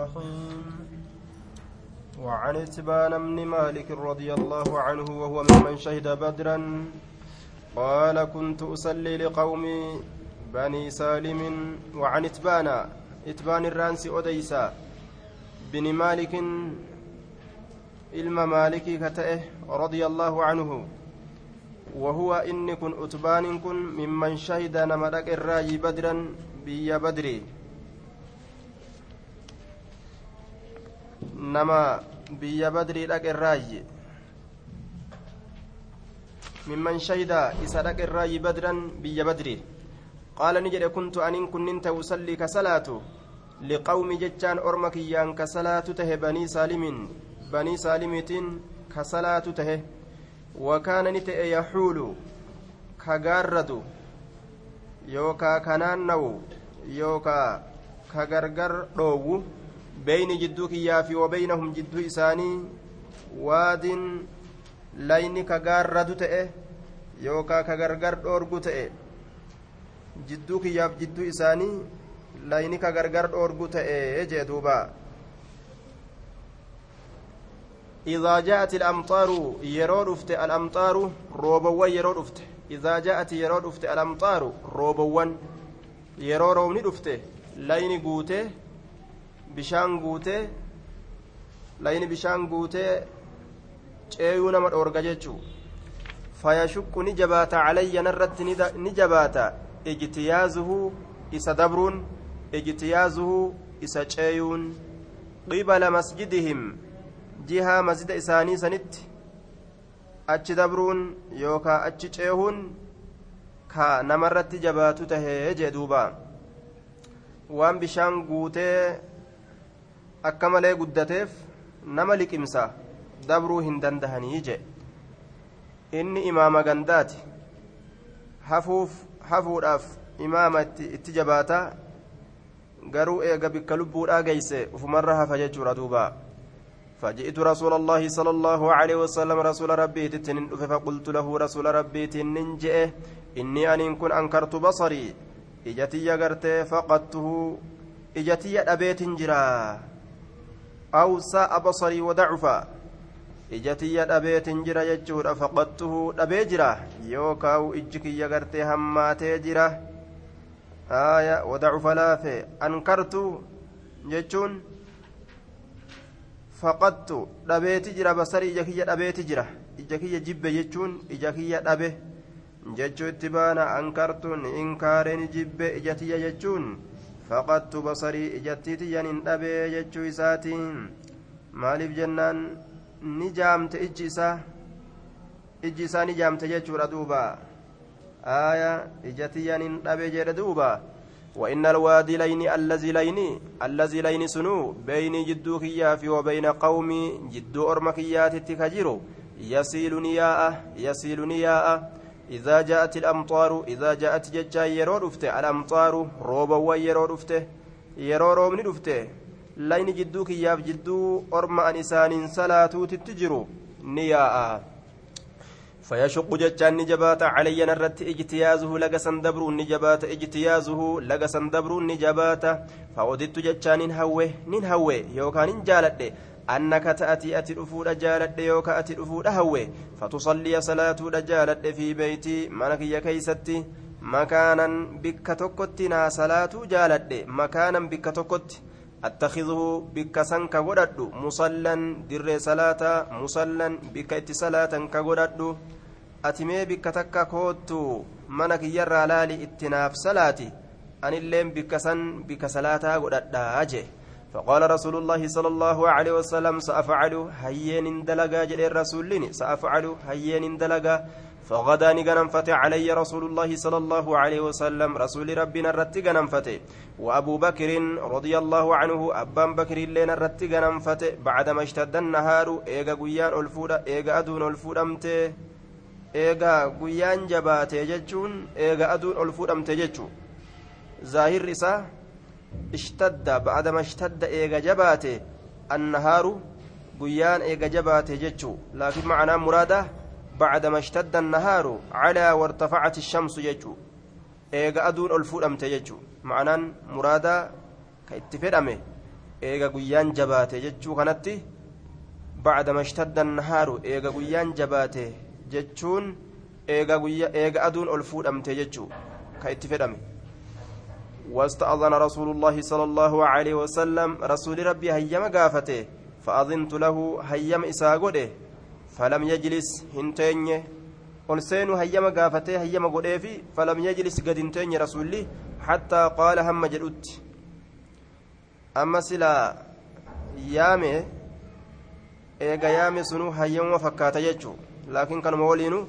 الرحيم وعن اتبان بن مالك رضي الله عنه وهو ممن شهد بدرا قال كنت أصلي لقوم بني سالم وعن اتبان اتبان الرانس أديسا بن مالك ka ta'e radia allaahu canhu wahuwa inni kun utbaanin kun mimman shahida nama dhaqe irraayi badran biyya badri nama biyya badrii dhaqe irraayi mimman shahida isa dhaqe irraayi badran biyya badri qaala ni jedhe kuntu anin kunnin ta usallii ka salaatu? Liqawmi jechaan orma kiyyaan ka salaatu tahe banii saalimin. Banii saalimiitiin ka salaatu tahe. Wakaana ni ta'e yaxuulu ka gaarratu yookaa ka naannawu yookaa ka gargar dhoowwu wabeynahum jidduu isaanii waadin layni ka gaarratu ta'e yookaa ka gargar dhoorgu ta'e jidduu kiyyaaf jidduu isaanii layni ka gargar dhoorgu ta'e jee duubaa إذا جاءت الأمطار يرود أفت الأمطار روبوا يرود أفت إذا جاءت يرود أفت الأمطار روبوا roobni dhufte layni guutee bishaan guutee layni bishaan guutee ceeyuu nama dhoorga jechuu fayashukku ni jabaata calayya narratti ni jabaata. Ijtiyaazuhu isa dabruun ijtiyaazuhu isa ceeyuun. Qibala masjidihim jihaa masjida isaanii sanitti achi dabruun yookaa achi ceehuun ka namarratti jabaatu tahee jee duuba. Waan bishaan guutee akka malee guddateef nama liqimsa dabruu hin dandahanii je inni imaama gandaati hafuuf hafuudhaaf imaama itti jabaata garuu eega bikka lubbuudhaa geeyse ufumarra hafa jechuudha duubaa فجئت رسول الله صلى الله عليه وسلم رسول ربي تتنين فقلت له رسول ربي تنين إني أن كن أنكرت بصري إجتي يغرت فقدته إجتي أبيت جرا أو ساء بصري وضعفا إجتي أبيت جرا يجور فقدته أبي جرا يوكاو إجكي يغرت هماتي جرا آية وضعف لافي أنكرت جتون faqattu dhabeeti jira basarii ija kiyya dhabeeti jira ija kiyya jibbe jechuun ija kiyya dhabe jechuu itti baana ankartuun inkaareen jibbe ija tiyya jechuun isaatiin maaliif jennaan ni jaamte ijji isaa ijji isaa ni jaamte jechuudha duuba aaya ija tiyyan hin dhabe jedhe duuba وإن الوادي لين الذي لين الذي لين سنو بين جدو كياف وبين قومي جدو أرمكيات تكجرو يسيل نياء يسيل نياء إذا جاءت الأمطار إذا جاءت ججا يرو رفته الأمطار روبا ويرو رفته يرو رومني رفته لين جدو كياف جدو أرم أنسان سلاتو تتجرو نياء فيشق جتان نجبات علي نرت اجتيازه لقسن دبر نجبات اجتيازه لقسن دبر نجبات فوددت جتان نهوه نهوه يوكان جالد أنك تأتي أتي الأفود جالد يوكا أتي الأفود هوه فتصلي صلاة جالد في بيتي. منك يا كيستي مكانا بك تكتنا صلاة جالد مكانا بك تكت أتخذه بك سنك غدد. مصلا در صلاة مصلا بك اتصلاة كغدد ati mee bikka takka koottu mana kiyyarraa laali ittinaaf salaati anilleen bikka san bikka salaataa godhadhaa jee فقال رسول الله صلى الله عليه وسلم سأفعل هيين دلقا جل الرسول سأفعل هيين دلقا فغدا نغنمفت علي رسول الله صلى الله عليه وسلم رسول ربنا الرت غنمفت وأبو بكر رضي الله عنه أبان بكر لين الرت غنمفت بعدما اشتد النهار إيغا قيان ألفودا إيغا أدون ألفودمته guyyaan jabaate jechuun eega aduun ol fuudhamte jechuu zaahirri isaa ishtadda ba'adama ishtadda eega jabaate annahaaru guyyaan eega jabaate jechuu laakiin macanaa muraada ba'adama ishtadda annahaaru calaa wartafacati shamsu jechuu eega aduun ol fuudhamte jechuu macanaan muraadaa ka itti fedhame eega guyyaan jabaate jechuu kanatti bacdama ishtadda nahaaru eega guyyaan jabaate jechuun eega aduun ol fuudhamte jechuu ka itti fedhame واستأذن رسول الله صلى الله عليه وسلم رسول ربي هيم قافته فأذنت له هيم إساقوده فلم يجلس هنتين ألسين هيم قافته هيم قديفي فلم يجلس قد هنتين رسولي حتى قال هم جلوت. أما سلا يامي yaame sunuu hayyamuma fakkaata jechuu laakiin kanuma waliinu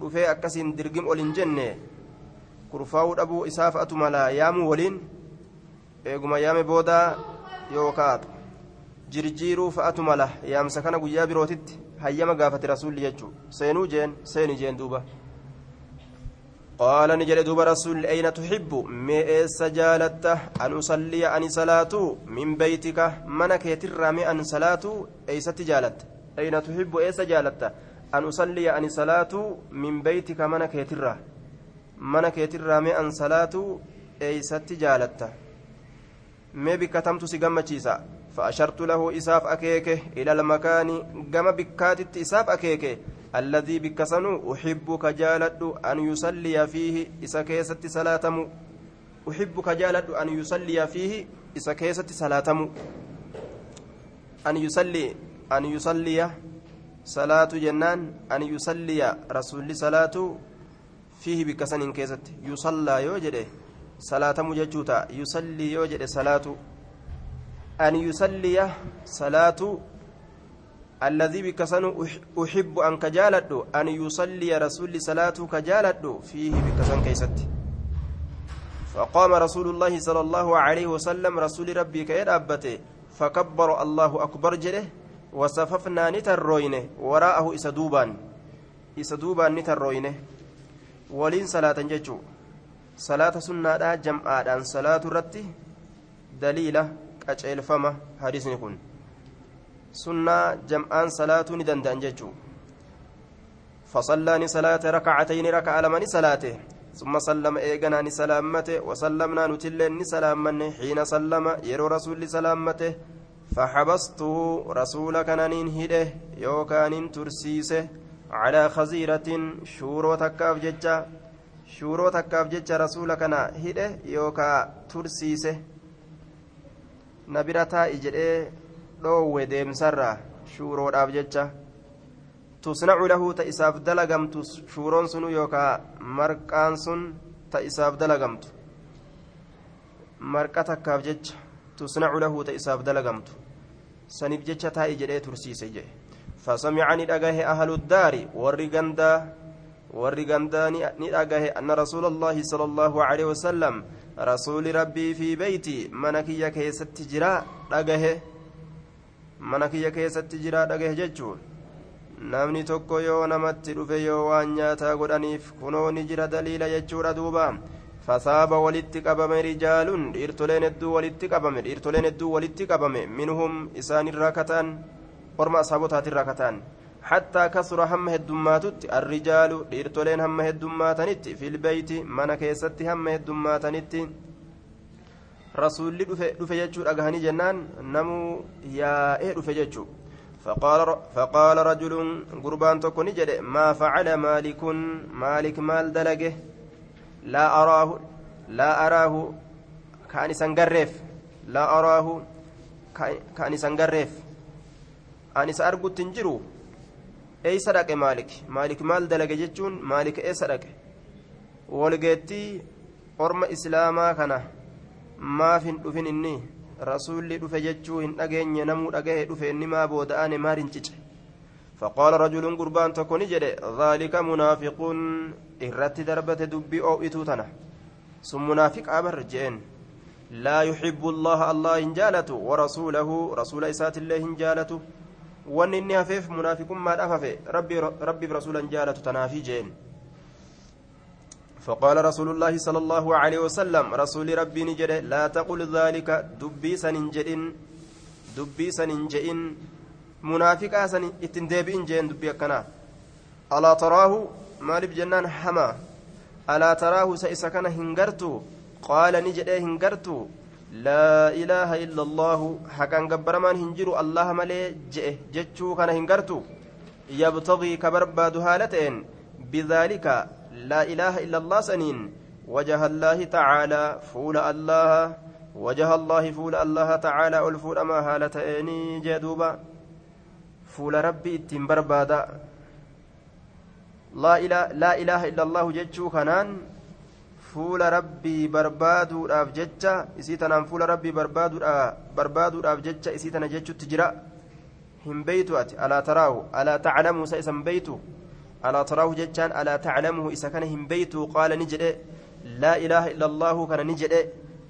dhufee akkasiin dirgim ol hin jenne kurfaa'uu dhabuu isaaf atu mala yaamuu waliin eeguma yaame booda yoo kaatu jirjiiruu fa'atu mala yaamsa kana guyyaa birootitti hayyama gaafate rasuulli jechuu seenuu jeen seeni jeen duuba. Qaala ni jedhe duuba rasuulli ayna tuxibbu mee eessa jaalatta? An usalliya ani salaatuu min beytika? Mana keetirraa mee an salaatuu eeysatti jaalatta? Ayna tuxibbu eessa jaalatta? An usalliya ani salaatuu min beytika? Mana keetirraa. يترى منك يترى أن صلاة أيس جالت ما بك تمت سيقمتشيسا فأشرت له إساف أكيكه إلى المكان قم بكاتت إساف أكيكه الذي بكسنو أحبك جالد أن يصلي فيه إسكيسة صلاتم أحبك جالد أن يصلي فيه إسكيسة صلاتم أن يصلي أن يصلي صلاة جنان أن يصلي رسول فيه بكسن كيست يصلى يوجد صلاة مججوتا. يصلي يوجد صلاة. أن يصلي صلاة الذي بكسن أحب أن كجالد أن يصلي رسول صلاة كجالد فيه بكسن كيست فقام رسول الله صلى الله عليه وسلم. رسول ربي كيد أبته. فكبر الله أكبر جله وصففنا نتروينه وراءه إسدوبان. إسدوبان نتروينه ولين صلاة ججو صلاة سنة جمعة صلاة رتي دليلة qaceelfama hadisni kun. Sunnaa jam'aan salaatuu ni danda'an jechuu. فصلاني صلاة ركعتين ركع لمن صلاته ثم سلم إيغنا سلامته وسلمنا نتلين سلامني حين سلم يرو رسول سلامته فحبسته رسول كنانين هده يوكان ترسيسه calaa khaziiratin shuuroo takkaaf jecha shuuroo takkaaf jecha rasuula kana hidhe yookaa tursiise na bira taa'i jedhee dhoowwe deemsarraa shuuroodhaaf jecha tusnacu lahu ta isaaf dalagamtu shuuroon sunu yookaa marqaan sun ta isaaf dalagamtu marqa takkaaf jecha tusnacu lahu ta isaaf dalagamtu saniif jecha taa'i jedhee tursiise jedhe anna rasuula allaahi sala allaahu aleyhi wasalam rasuuli rabbii fi beeyti mana kiyya keessatti jira dhagahe mana kiyya keessatti jira dhagahe jechuun namni tokko yoo namatti dhufe yoo waan nyaataa godhaniif kunoo ni jira daliila jechuudha duuba fasaaba walitti qabame rijaalun dhiirtoleen hedduu walitti qabame dhiirtoleen hedduu walitti qabame minhum isaan irraa kataan orma asaabotaatirraa kataan حتى كسر هم هدماتت الرجال ديرتولين هم هدماتنت في البيت من كيست هم هدماتنت رسول دفه يجور أغهني جنان نمو يا إيه دفه يجور فقال فقال رجل قربان تكون جد ما فعل مالك مالك مال دلقه لا أراه لا أراه كان سنقرف لا أراه كان سنقرف أني سأرقو تنجرو eeysa dhaqe maalik maalik maal dalage jechuun maalik eessa dhaqe walgeettii orma islaamaa kana maaf hin dhufin inni rasuulli dhufe jechuu hin dhageenye namuu dhagahe dhufe inni maa booda'ane maar hin cice فقال رجل قربان تكوني جدي ذلك منافق إرت دربة دبي أو إتوتنا ثم منافق أبر جين لا يحب الله الله إن جالته ورسوله رسول إسات الله إن جالته wanni inni hafeef munaafiqummaadhaaf hafe. Rabbiif rasuulan jaalatu tanaafi jeen. فقال رسول الله صلى الله عليه وسلم رسول ربي نجده لا تقل ذلك دبي سننجئن دبي سننجئن منافقا سن اتندبئن جين دبي كنا ألا تراه مالف جنان حما ألا تراه سيسكن هنغرتو قال نجده هنغرتو allaahu haqaan gabbaramaan hin jiru allaha malee je'e jechuu kana hin gartu yabtagii ka barbaadu haala ta'een bidaalika laa ilaaha illa allah saniin wajaha allaahi tacaalaa fuula allaha wajaha allaahi fuula allaha tacaalaa ol fuudhamaa haala ta'eenii jee duuba fuula rabbi ittiin barbaada laa ilaaha illa allaahu jechuu kanaan fuula rabbii barbaaduudhaaf jecha isii tanaan fuula rabbii barbaaduudhaaf jecha isii tana jechutti jira hin beeytu ati alaa taraahu alaa taclamuhu isa isan beeytu alaa taraahu jechaan alaa taclamuhu isa kana hin beeytu qaala ni jedhe laa ilaaha illa allaahu kana ni jedhe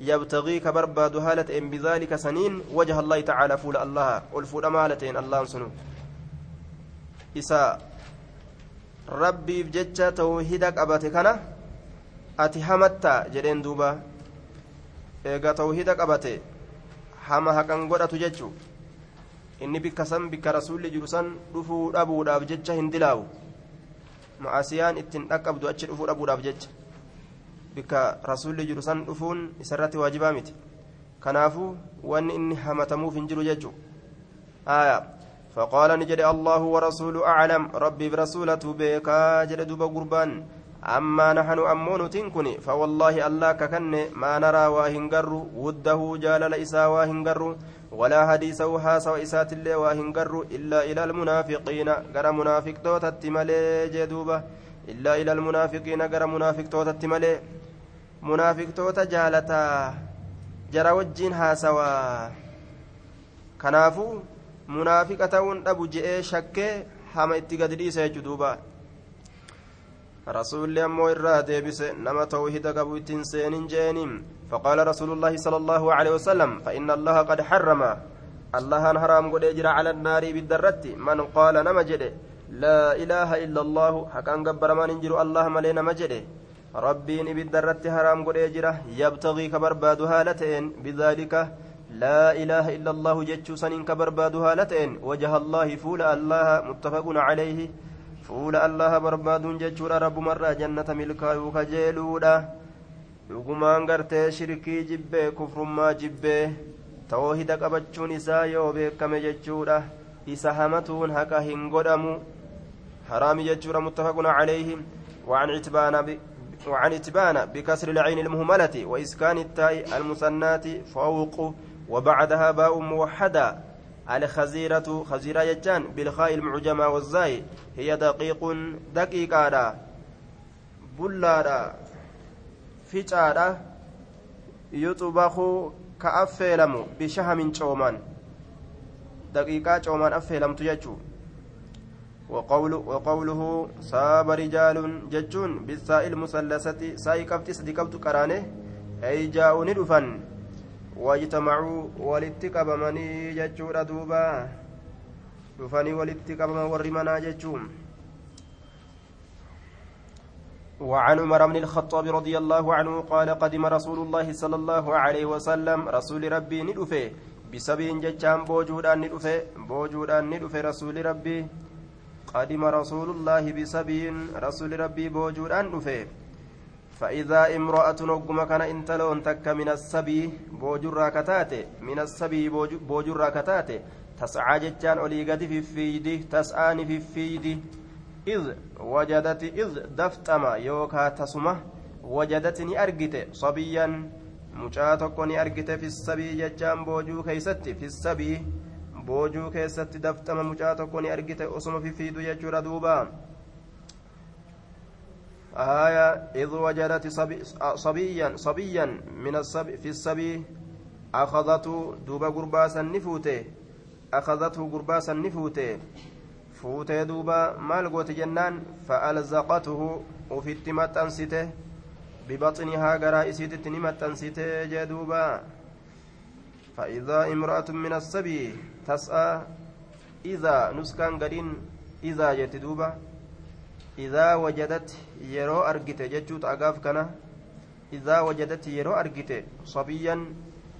يبتغي كبرباد هالة إن بذلك سنين وجه الله تعالى فول الله والفول مالة الله سنو إسا ربي بجتة توحيدك أباتي كنا ati hamatta jedheen duuba eega tawhida qabate hama haqan godhatu jechu inni bikka san bikka rasuulli jiru san dhufuu dhabuudhaaf jecha hin dilaawu ma'asiyaan ittiin dhaqqabdu achi dhufuu dhabuudhaaf jecha bikka rasuulli jiru san dhufuun isarratti waajibaa miti kanaafuu wanni inni hamatamuuf hin jiru jechu aya فقال نجد الله ورسوله أعلم ربي برسولته بيكا أما نحن أمون تنكني فوالله الله ككن ما نرى واهنجر وده جال إسا واهنجر ولا حديثه هاس وإسات الله واهنجر إلا إلى المنافقين غير منافق توت التمالي جدوبة إلا إلى المنافقين غير منافق توت التمالي. منافق توت جالتا جرى وجين هاسوا كنافو منافقة تون أبو جئ شكه hama itti gadi dhiisa jechuu duuba رسول أمو إرادة بس نما توحيد قبو تنسين جينيم فقال رسول الله صلى الله عليه وسلم فإن الله قد حرم. الله حرام قد يجرى على النار بالدرة من قال نما جده. لا إله إلا الله. حقا قبر ما ننجر الله ملينا مجده ربي بالدرة حرام قد يجرى. يبتغي كبرباد هالتين بذلك لا إله إلا الله جتشو سنين كبرباد هالتين وجه الله فول الله متفق عليه. Fuula allaha barbaaduun jechuudha rabbumarraa jannata milkaayuu kajeeluudha dhugumaan gartee shirkii jibbee kufrummaa jibbee tawhida qabachuun isaa yoo beekame jechuudha isa hamatuun haqa hin godhamu haraami jechuudha muttafaqun calayhi وعن عتبان وعن إتبان بكسر العين المهملة وإسكان التاء المثنات فوق وبعدها باء موحدة الخزيرة خزيرة يجان بالخاء المعجمة والزاي. هي دقيق دقيقة بلادة فجارة يطبخ كأفلم بشهم شومان. دقيقة شومان أفلم تججو. وقول وقوله صاب رجال ججون بالساء المثلثة. ساي كفت صديقبت كرانه. أي جاءوا ندفن واجتمعوا ولتقبمني ججور دوبا dhufanii walitti qabaman warri manaa jechuun. وعن عمر بن الخطاب رضي الله عنه قال قدم رسول الله صلى الله عليه وسلم رسول ربي ندفه. بسبين ججان بوجودان ندفه. بوجودان ندفه رسول ربي. قدم رسول الله بسبين رسول ربي بوجودان ندفه. فإذا امرأة نقم كان انتلون تك من السبي بوجر كتاته من السبي بوجر كتاته. تسعى جتان أولي في فيدي تسعان في فيدي إذ وجدت إذ دفتما يوكا تسمة وجدتني أرجت صبيا. مشاتك أرجت في السبي جتان بوجو كيست في السبي. بوجو كيست دفتما مشاتك أرجت أسم في فيدو يجور دوبا. آية إذ وجدت صبي صبيا صبيا من الصبي في السبي أخذته دوبا قرباسا نفوته أخذته قرباسا نفوته فوتي دوبا مال قوت جنان فألزقته وفيت متنسته ببطنها قرائسيت متنسته جدوبا فإذا امرأة من السبي تسعى إذا نسكان قرين إذا جت دوبا إذا وجدت يرو أرجت جتشوت أقاف كنا إذا وجدت يرو أرجت صبيا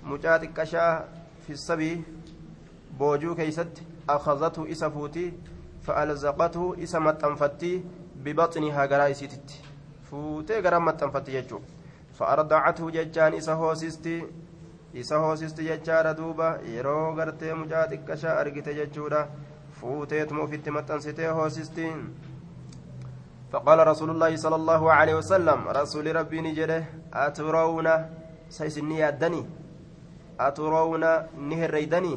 مجاتك كشا في السبي boojuu keeysatti akhazathu isa fuutii fa'alzaqathu isa maxxanfatti bibaxnihaa garaa isiititti fuutee gara maxxanfatti jechuu fa'ardacathu jechaan isa hoosisti isa hoosisti jechaadha duuba yeroo gartee mucaa xiqqashaa argite jechuudha fuuteetuma ofitti maxxansitee hoosisti فقال رسول الله صلى الله عليه وسلم رسول ربي نجده أترون؟ سيسني يدني أترون نهر ريدني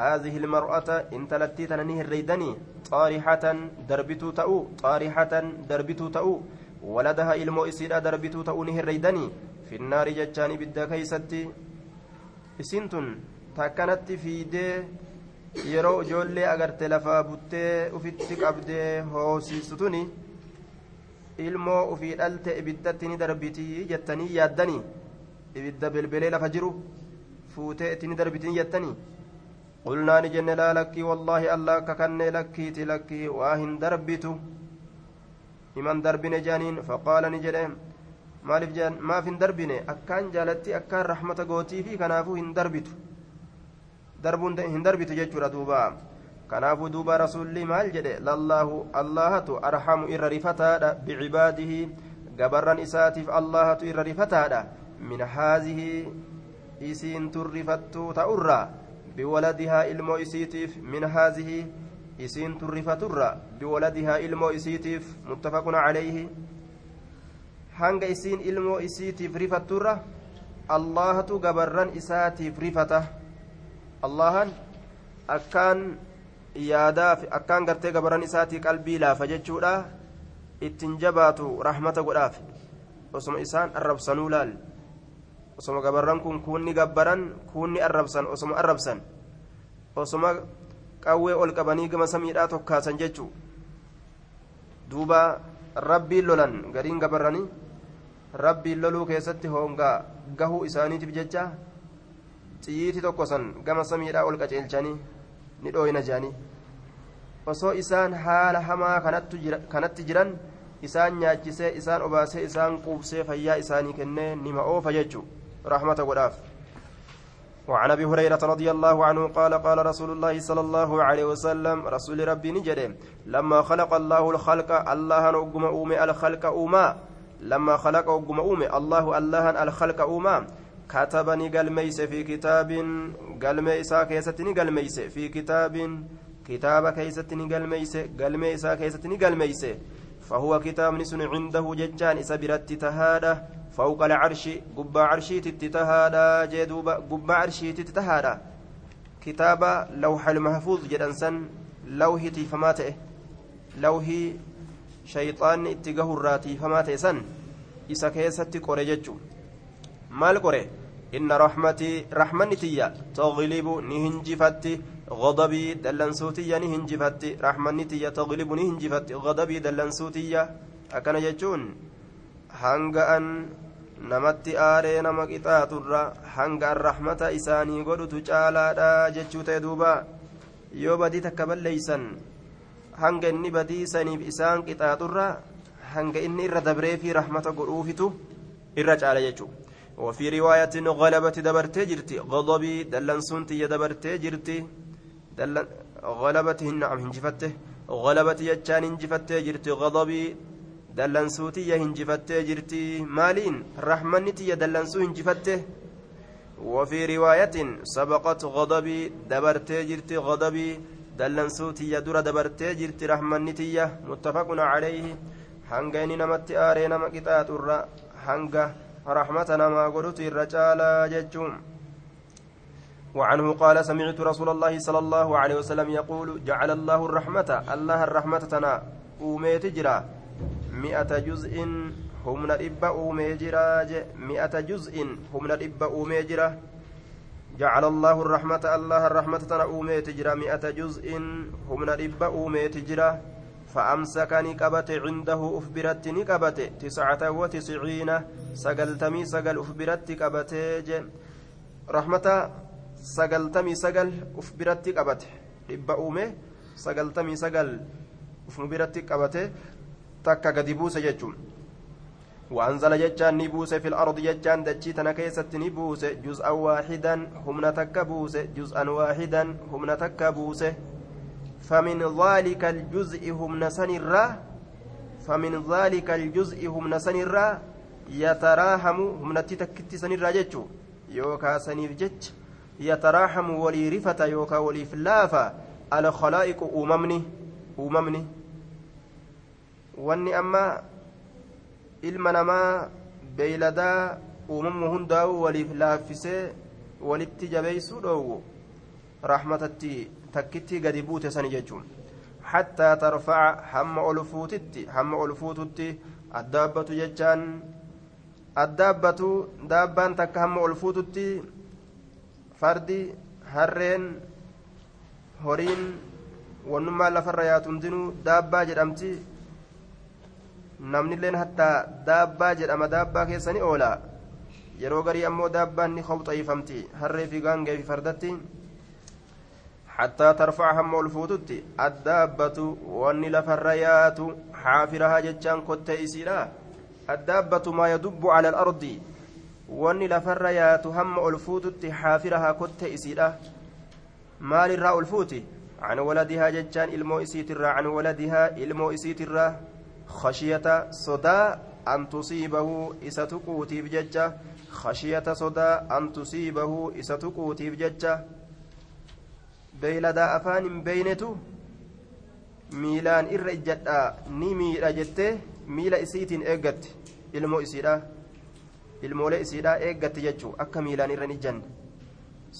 هذه المرأة إن تلتيتنا نهر ريدني طارحة دربتو تأو طارحة دربتو تأو ولدها إلمو إسيرا دربتو تأو نهر ريدني في النار جتشاني بدا كيستي إسنتن تكنت في دي yeroo ijoollee agarte lafaa buttee ufitti qabdee hoosistuni ilmoo ufii dhalte ibiddatti ni darbitii jettanii yaaddanii ibidda belbelee lafa jiru fuutee itti ni darbitii jettanii قلنا نجن لا لك والله الله ككن لكيت لك واهن دربت إمن دربن جانين فقال نجد maaliif jaan maaf hin darbine akkaan jaalatti akkaan rahmata gootii fi kanaafuu hin darbitu darbuun hin darbitu jechuudha duuba kanaafuu duuba rasuulli maal jedhe lallaahu allahatu arhamu irra rifataadha bicibaadihi gabarran isaatiif allahatu irra rifataadha min haazihi isiin tun rifattuu ta'urraa biwaladihaa ilmoo isiitiif min haazihi isiin rifaturra biwaladihaa ilmoo isiitiif muttafaqun calayhi hanga isiin ilmoo isiitiif rifatturra allahatu gabarran isaatiif rifata allahan akkaan yaadaaf akkaan gartee gabarran isaatii qalbii laafa jechuudha. Ittiin jabaatu rahmata godhaaf. Osoma isaan arrabsanuu laal. Osoma gabarran kun kuunni gabbaran kuunni arrabsan osoma arrabsan. Osoma qawwee ol qabanii gama samiidhaa tokkaasan jechuu. Duuba rabbiin lolan gariin gabarranii rabbiin loluu keessatti hongaa gahuu isaaniitiif jecha xiyyiiti tokko san gama samiidhaa ol qaceelchanii ni dhooyina jedhanii osoo isaan haala hamaa kanatti jiran isaan nyaachisee isaan obaasee isaan quubsee fayyaa isaanii kennee nima oofa jechuu. رحمة وداف وعن ابي هريره رضي الله عنه قال قال رسول الله صلى الله عليه وسلم رسول ربي نجد لما خلق الله الخلق الله نقم اومي الخلق اوما لما خلق أومي الله الله الخلق أوما كتبني قال ميس في كتاب قال ميسا كيستني قال ميس في كتاب كتاب كيستني قال ميس قال ميسا كيستني قال ميس فهو كتاب نسن عنده ججان إسبرت تهاده فوق العرش قبا عرشي تتهادا جدوبا قبا عرشي تتهادا كتاب لوح المحفوظ جدنسن تيفماته لوهي shayxaanni itti gahurraa tiifamaa ta'e san isa keessatti qore jechu maal qore inna rahmatii rahmanni tiyya taglibu ni hinjifatti غضبي دلنسوتيا نهنجفتي رحمني تيا تغلب نهنجفتي غضبي دلنسوتيا أكن يجون هنغا أن namatti aaree nama qixaaxurra hanga rahmata isaanii godhutu caalaadha jechuu ta'e duuba yoo badii takka balleeysan hanga inni badiisaniif isaan qixaaxurra hanga inni irra dabree fi rahmata godhuufitu irra caala jechuudha وفي رواية غلبت دبرتي جرتي غضبي دلن سنتي دبرتي جرتي دلن غلبت نعم هنجفته غلبت يجان هنجفته جرتي غضبي دلن سوتي هنجفته جرتي مالين رحمنتي دلن سو هنجفته وفي رواية سبقت غضبي دبرتي جرتي غضبي dallansuutiyya dura dabartee jirti rahmannitiyya muttafaqun calayhi hanga inni namatti aaree nama qixaaxurra namaa godhutu irra caalaa jechuun وعنه قال سمعت رسول الله صلى الله عليه وسلم يقول جعل الله الرحمة الله الرحمة تنا أوميت جرا. مئة جزء هم نرب أومي جرا مئة جزء هم نرب أومي جرا. جعل الله الرحمة الله الرحمة تنا أومي تجرى مئة جزء هم نرب أومي تجرى فأمسك نكبت عنده أفبرت نكبت تسعة وتسعين سقلتمي سقل أفبرت كبت رحمة سقلتمي سقل أفبرت كبت رب أومي سقلتمي سقل أفبرت كبت تكا قدبوس يجون وأنزل ججان نبوس في الأرض ججان دجيتنا كيست نبوس جزءا واحدا هم نتكبوس جزءا واحدا هم نتكبوس. فمن ذلك الجزء هم نسنرا فمن ذلك الجزء هم نسنرا يتراهم هم نتتكت سنرا ججو yookaa saniif jecha yataraahamu walii rifata yookaa waliif laafa alkhalaa'iqu uumamni uumamni wanni amma ilma namaa beeyladaa uumamu hundaa'u waliif laaffisee walitti jabeeysuu dhoowwu rahmatatti takkitti gadi buute sani jechuun hattaa tarfaca hamma ol fuutitti hamma ol fuututti addaabbatu jechaan addaabbatu daabbaan takka hamma ol fuututti fardi harreen horiin wannummaan lafarra yaatu hundinuu daabbaa jedhamti namnilleen hattaa daabbaa jedhama daabbaa keessani oola yeroo garii ammoo daabbaan ni hawxaifamti harree fi gaangee fi fardatti حتى ترفع هم الفوتت الدابة واني لفريات حافرها جتشان كنت إسيرا الدابة ما يدب على الأرض. واني لفريات هم الفوتت حافرها كنت إسيرا مال الراء الفوت عن ولدها جتشان إلمو إسيترا. عن ولدها إلمو إسيترا. خشية صدا أن تصيبه إستقوتي بججة خشية صدا أن تصيبه إستقوتي بججة beeyladaa afaan hin beeynetu miilaan irra ijjadhaa ni miidha jettee miila isiitiin eeggatti. Ilmoo isiidha ilmoolee isiidha eeggatti jechuu akka miilaan irra hin ijjanne.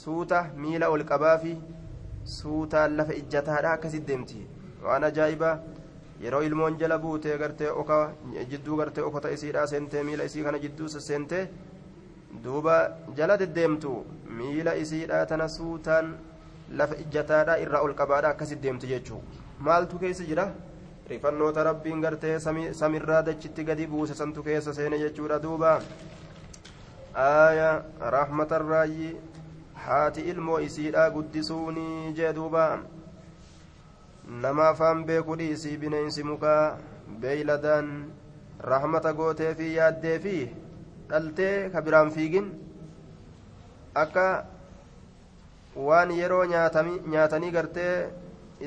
Suuta miila ol qabaa fi suutaan lafa ijjataadha akkasitti deemti. Waan ajaa'ibaa yeroo ilmoon jala buutee gartee oka jidduu gartee okota isiidha seentee miila isii kana jidduu seentee duuba jala deddeemtu. Miila isiidha tana suutaan lafa ijjataadha irraa ol qabaadha akkasitti deemtu jechuudha maaltu keessa jira? Rifannoota rabbiin gartee samirraa dachitti gadi buuse santu keessa seene jechuudha duuba. Aaya rahmatarraayyi haati ilmoo isiidhaa guddisuuni jee duuba. Nama afaan beeku dhiisii bineensi mukaa beeyladaan rahmata gootee fi yaaddee fi dhaltee ka biraan fiigin akka waan yeroo nyaatanii gartee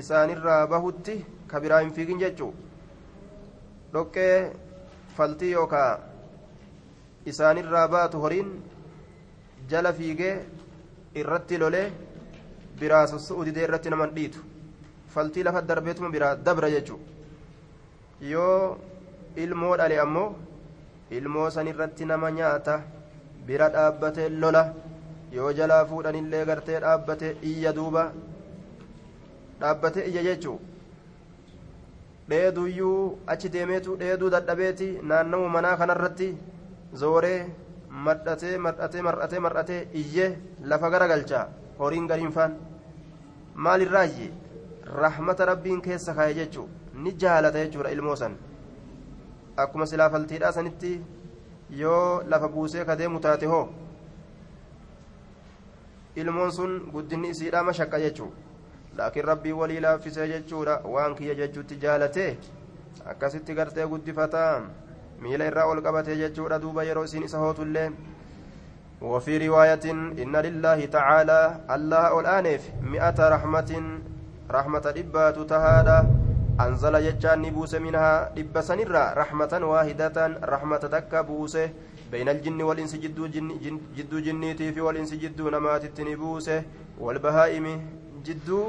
isaanirraa bahutti ka biraa hin fiigin jechuu dhoqqee faltii yookaa isaanirraa baatu horiin jala fiigee irratti lolee biraa sosso'u didee irratti naman dhiitu. Faltii lafa darbeetuma biraa dabra jechuu yoo ilmoo dhale ammoo ilmoo san irratti nama nyaata bira dhaabbatee lola yoo jalaa fuudhanillee gartee dhaabbate iyya duuba dhaabbate iyya jechuu dheeduyyuu achi deemeetu dheeduu dadhabeeti naannamu manaa kanarratti zooree madhatee madhatee mar'atee mar'atee iyyee lafa gara galchaa horiin gariinfaan maalirraayye rahmata rabbiin keessa kaaye jechuu ni jaalata jechuudha ilmoo san akkuma silaa faltiidhaa sanitti yoo lafa buusee kadeemu taate hoo ilmoon sun guddinni isiidha mashaqqa jechuu laakiin rabbii walii laaffisee jechuudha waan kiyya jechuutti jaalatee akkasitti gartee guddifataa miila irraa ol qabatee jechuudha duuba yeroo isiin isa hootullee وفي رواية إن لله تعالى الله الآنف مئة رحمة رحمة إبات تهادا أنزل يجان نبوس منها إب سنرا رحمة واحدة رحمة تك بوسه بين الجن والإنس جدو جن جدو جنيتي في والإنس جدو نمات التنبوسه والبهائم جدو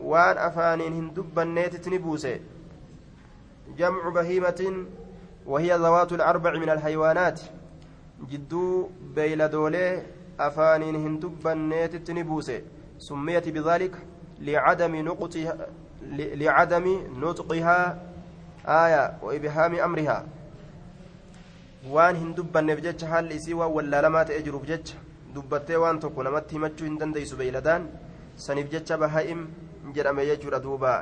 وان أفانين هندب النيت تنبوسه جمع بهيمة وهي ذوات الأربع من الحيوانات. جدو بيلدولي أفانين هندب النيت تنبوسه سميت بذلك لعدم نقطها لعدم نطقها آية وإبهام أمرها. Waan hin dubbanneef jecha haalli isii waan wallaalamaa ta'ee jiruuf jecha dubbattee waan tokko namatti himachuu hin dandeessu beeyladaan saniif jecha bahaa'im jedhame jechuudha duuba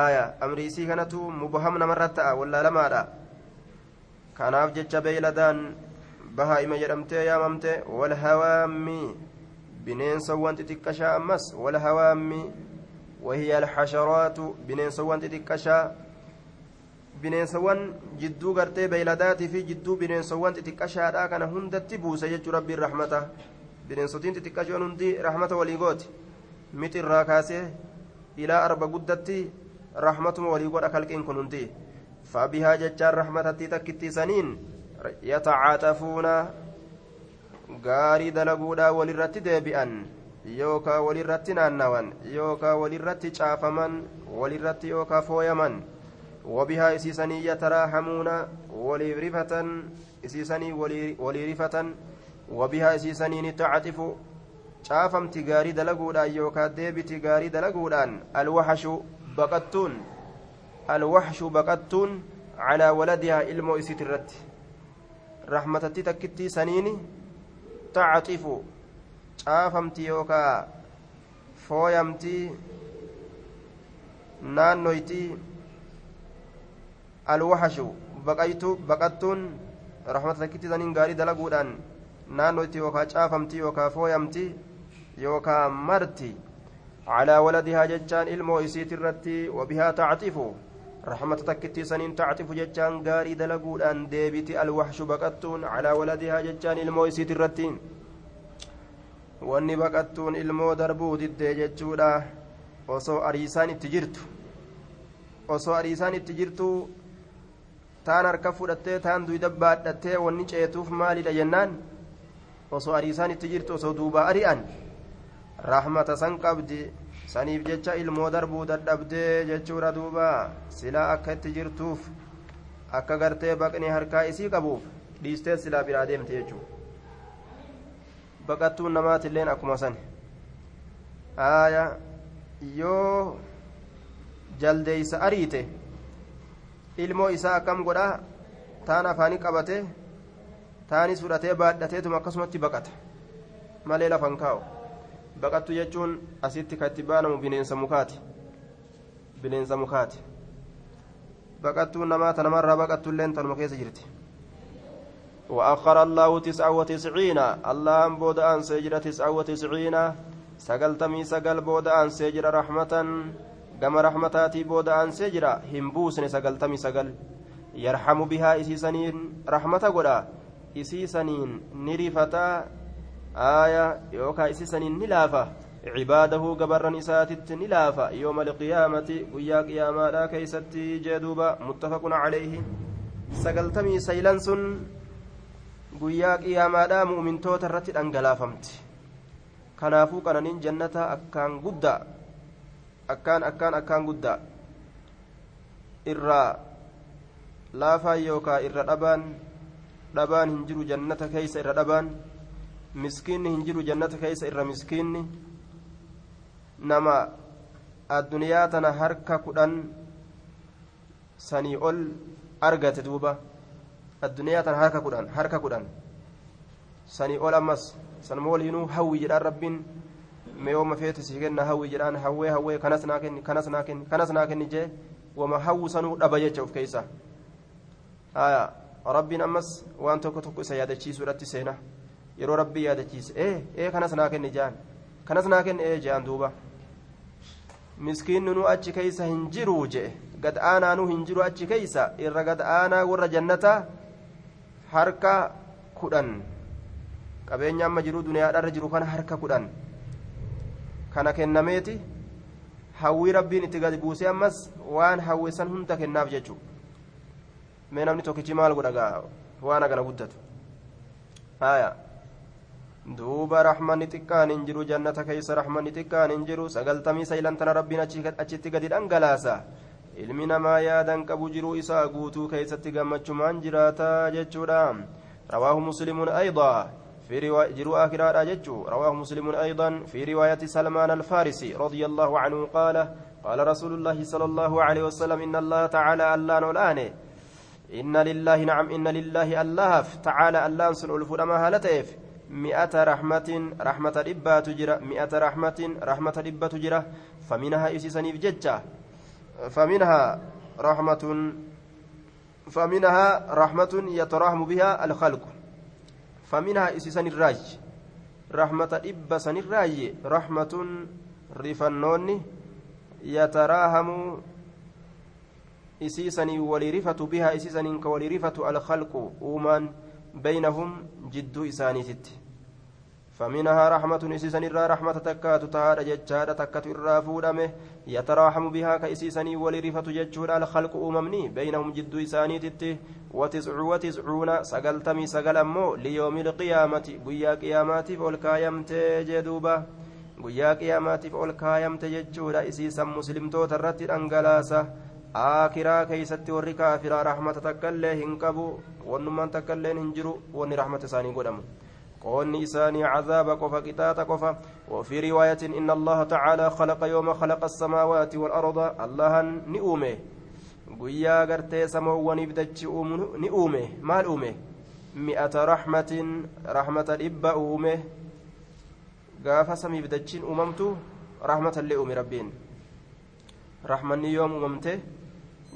aaya amri isii kanatu mubaham namarra ta'a wallaalamaadha kanaaf jecha beeyladaan bahaa'ima jedhamtee yaamamte walhawaammi bineensawwan xixiqqashaa ammas walhawaammi وهي الحشرات بنينسوان تتكشا bineensawwan jidduu gartee beeyladaatii fi jidduu bineensawwan xixiqqashaadhaa kana hundatti buuse jechuu rabbiin rahmata bineensotiin xixiqqashoon hundi rahmata walii gooti miti irraa kaasee ilaa arba guddatti rahmatuma walii godha kalqiin kun hundi fabihaa jechaan rahmatatti takkittiisaniin yatacaatafuuna gaarii dalaguudhaa walirratti deebi'an yookaa walirratti naannawan yookaa walirratti caafaman walirratti yookaa fooyaman yataraahamuuna waliif rifatan isiisanii walii rifatan wabihaa isiisaniin tacxifu caafamti gaarii dalaguudhaan yookaa deebiti gaarii dalaguudhaan alwaxashu baqattuun alwaxshu baqattuun calaa waladihaa ilmoo isiit irratti rahmatatti takkittii saniini tacxifu caafamti yookaa fooyamtii naannoyti alwaxashu baqattuun rahmata takkittii saniin gaarii dalaguudhaan naannoyti yookaa caafamtii yookaa fooyamtii yookaa marti calaa waladihaa jechaan ilmoo isiit irratti wabihaa tacxifu رحمة تكتي سنين تعطف جتان غاري دلقودان ديبتي الوحش بقتون على ولدها جتان wanni baqattuun ilmoo darbuu diddee jechuudha osoo ariisaan itti jirtu osoo ariisaan itti jirtu taan harka fudhattee taan duyda baadhattee wanni ceetuuf maalidha jennaan? Osoo ariisaan itti jirtu osoo duubaa ari'an rahmata san qabdi saniif jecha ilmoo darbuu dadhabdee jechuudha duuba. Silaa akka itti jirtuuf akka gartee baqni harkaa isii qabuuf dhiistee silaa biraa deemte jechuudha baqattuun namaatilleen akkuma san. Haaya yoo jaldeeysa ariite ilmoo isaa akkam godha taan afaanii qabate taanis fudhatee baadhateetuma akkasumatti baqata malee lafan kaa'u baqattu jechuun asitti kan itti baanamu bineensa mukaati bineensa mukaati baqattuun namaata namarraa baqattulleen tanuma keessa jirti وأخر الله تسعة وتسعين الله بود أن سجر تسعة وتسعين سقلتمي سقل بود أن سجر رحمة كما رحمتاتي بود أن سجر همبوسن سقلتمي سقل يرحم بها إسيسنين رحمة قدا إسيسنين نرفتا آية يوكا إسيسنين نلافة عباده قبرا إساتت نلافة يوم القيامة ويا قياما لا كيستي جدوبا متفق عليه سقلتمي سيلنسن guyyaa qiyaamaadhaa mu'mintoota irratti dhangalaafamti. Kanaafuu qananiin jannata akkaan guddaa. Akkaan akkaan akkaan guddaa irraa laafaan yookaa irra dhabaan dhabaan hin jiru jannata keeysa irra dhabaan miskiinni hin jiru jannata keeysa irra miskiinni nama addunyaa tana harka kudhan sanii ol argate duuba addunyaa tana harka kudhan harka kudhan sanii ol ammas sanuma waliinuu hawwi jedhaan rabbiin meeyooma feete si kenna hawwi jedhaan hawwee hawwee kanas naa kenni kanas naa kenni kanas naa kenni jee wama hawwu sanuu dhaba jecha of keeysa haya rabbiin ammas waan tokko tokko isa yaadachiisuudhatti seena yeroo rabbii yaadachiise ee ee kanas naa kenni jaan kanas naa kenni ee jean duuba miskiinni nu achi keeysa hin jiruu jee gad aanaanuu hin jiru achi keeysa irra gad aanaa warra jannataa harka kudhan qabeenya amma jiru duniyaadharra jiru kana harka kudhan kana kennameeti hawwii rabbiin itti gadi buusee ammas waan hawwisan hunda kennaaf jechuu mee namni tokkichi maal godha gaa waan agana guddatu haya duuba raxmanni xiqqaan hin jiru jannata keeysa raxmanni xiqqaan hin jiru sagaltamii saylantana rabbiin achitti gadi dhangalaasa ilmi namaa yaadan qabu jiruu isaa guutuu keessatti gammachumaan jiraataa jechuudha rawaahu muslimuun aydaa في رواية جروا آخرا جتشو رواه مسلم أيضا في رواية سلمان الفارسي رضي الله عنه قال قال رسول الله صلى الله عليه وسلم إن الله تعالى ألا نولاني. إن لله نعم إن لله الله تعالى ألا سن ألفنا ما هالتيف. مئة رحمة رحمة ربا تجرى. مئة رحمة رحمة ربا تجرى. فمنها إسسني بججة فمنها رحمة فمنها رحمة يتراحم بها الخلق. فمنها إسسن الراج رحمة إبا سن الراج رحمة رفنون يتراهم إسيسني ولرفة بها. إسيسني كولرفة الخلق. أومان بينهم جد إسانيتت فمنها رحمة إسيسن الرا رحمة تكات تهاد ججاد تكت الرا فودمه يتراحم بها كإسيسني ولرفة ججود الخلق أممني بينهم جد إساني تته وتسع وتسعون سقلتمي سقل أمو ليوم القيامة قيا قيامات فالكايمت جدوبة قيا قيامات فالكايمت ججود إسيسا مسلمتو ترت الأنقلاسة. آكرا كيست ورّي كافرا رحمة تكالله هنكبو ونمان تكالله هنجرو وني رحمة ساني قدمو. قوني إساني عذاب قفا قطاة قفا وفي رواية إن الله تعالى خلق يوم خلق السماوات والأرض الله نؤمه gartee samoowwaniif dachi ni uume maal uume mi'ata raxmatin raxmata dhibba uume gaafa samiif dachiin uumamtu raxmatallee uume rabbiin raxmanni yoom uumamte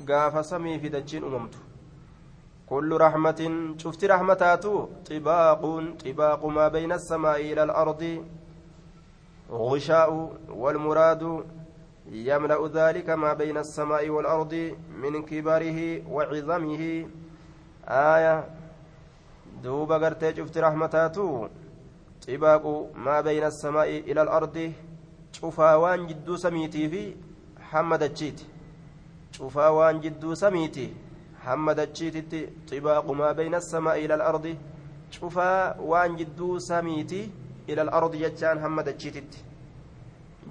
gaafa samiifi dachiin uumamtu كل رحمة شفت رحمتات طباق طباق ما بين السماء إلى الأرض. غشاء والمراد يملأ ذلك ما بين السماء والأرض من كبره وعظمه. آية. دوب قرتي شفت رحمتات طباق ما بين السماء إلى الأرض. شوفا وان جدو سميتي في حمد الشيت شوفا وان جدو سميتي. Hamma dachiititti xibaaqu maa bayna asamaa ila alardi cufaa waan jidduu samiiti ila alardi jechaan hamma dachiititti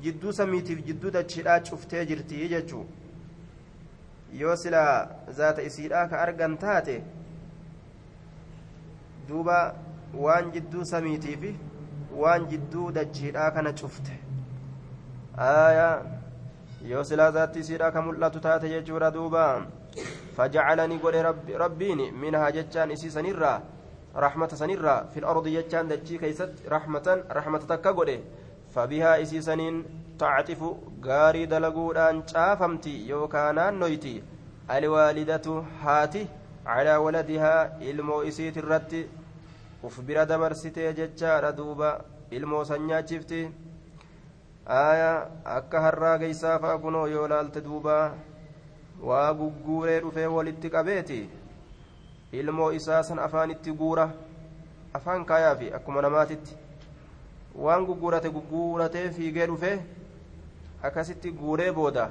jidduu samiitiif jidduu dachiidhaa cuftee jirti jechuu yoo silaa zaata isiidhaa ka argan taate duuba waan jidduu samiitiifi waan jidduu dachiidhaa kana cufte aayaa yoo silaa zaatti isiidhaa ka mul'atu taate jechuudha duuba فجعلني قل رب منها جتان إسي سنرا رحمة سنرا في الأرض جتان دجي كيست رحمة رحمة تكا قل فبها إسي سنين تعطف غاري دلقودان شافمتي يوكانان نويتي. الوالدة هاتي على ولدها إلمو إسيت الرد وفبر دبرستي جتشار دوبا إلمو سنياتشفتي آية أكا هرا قيسافا كنو يولالت دوبا. Waa gugguuree dhufee walitti qabeeti ilmoo isaa san afaanitti guura afaan kaayaafi akkuma namaatitti waan gugguurate gugguuratee fiigee dhufee akkasitti guuree booda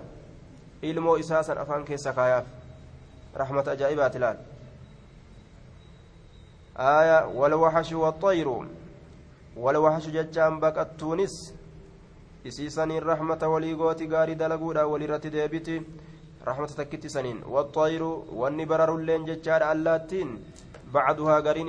ilmoo isaa san afaan keessa kaayaaf rahmata ajaa'ibaati laal آية والوحش والطير والوحش ججان بقتونس إسيسان الرحمة وليغوتي غاري دلقودا ولرت ديبتي رحمة تكتي سنين. والطير والنبرر اللين ججار اللاتين بعدها قرين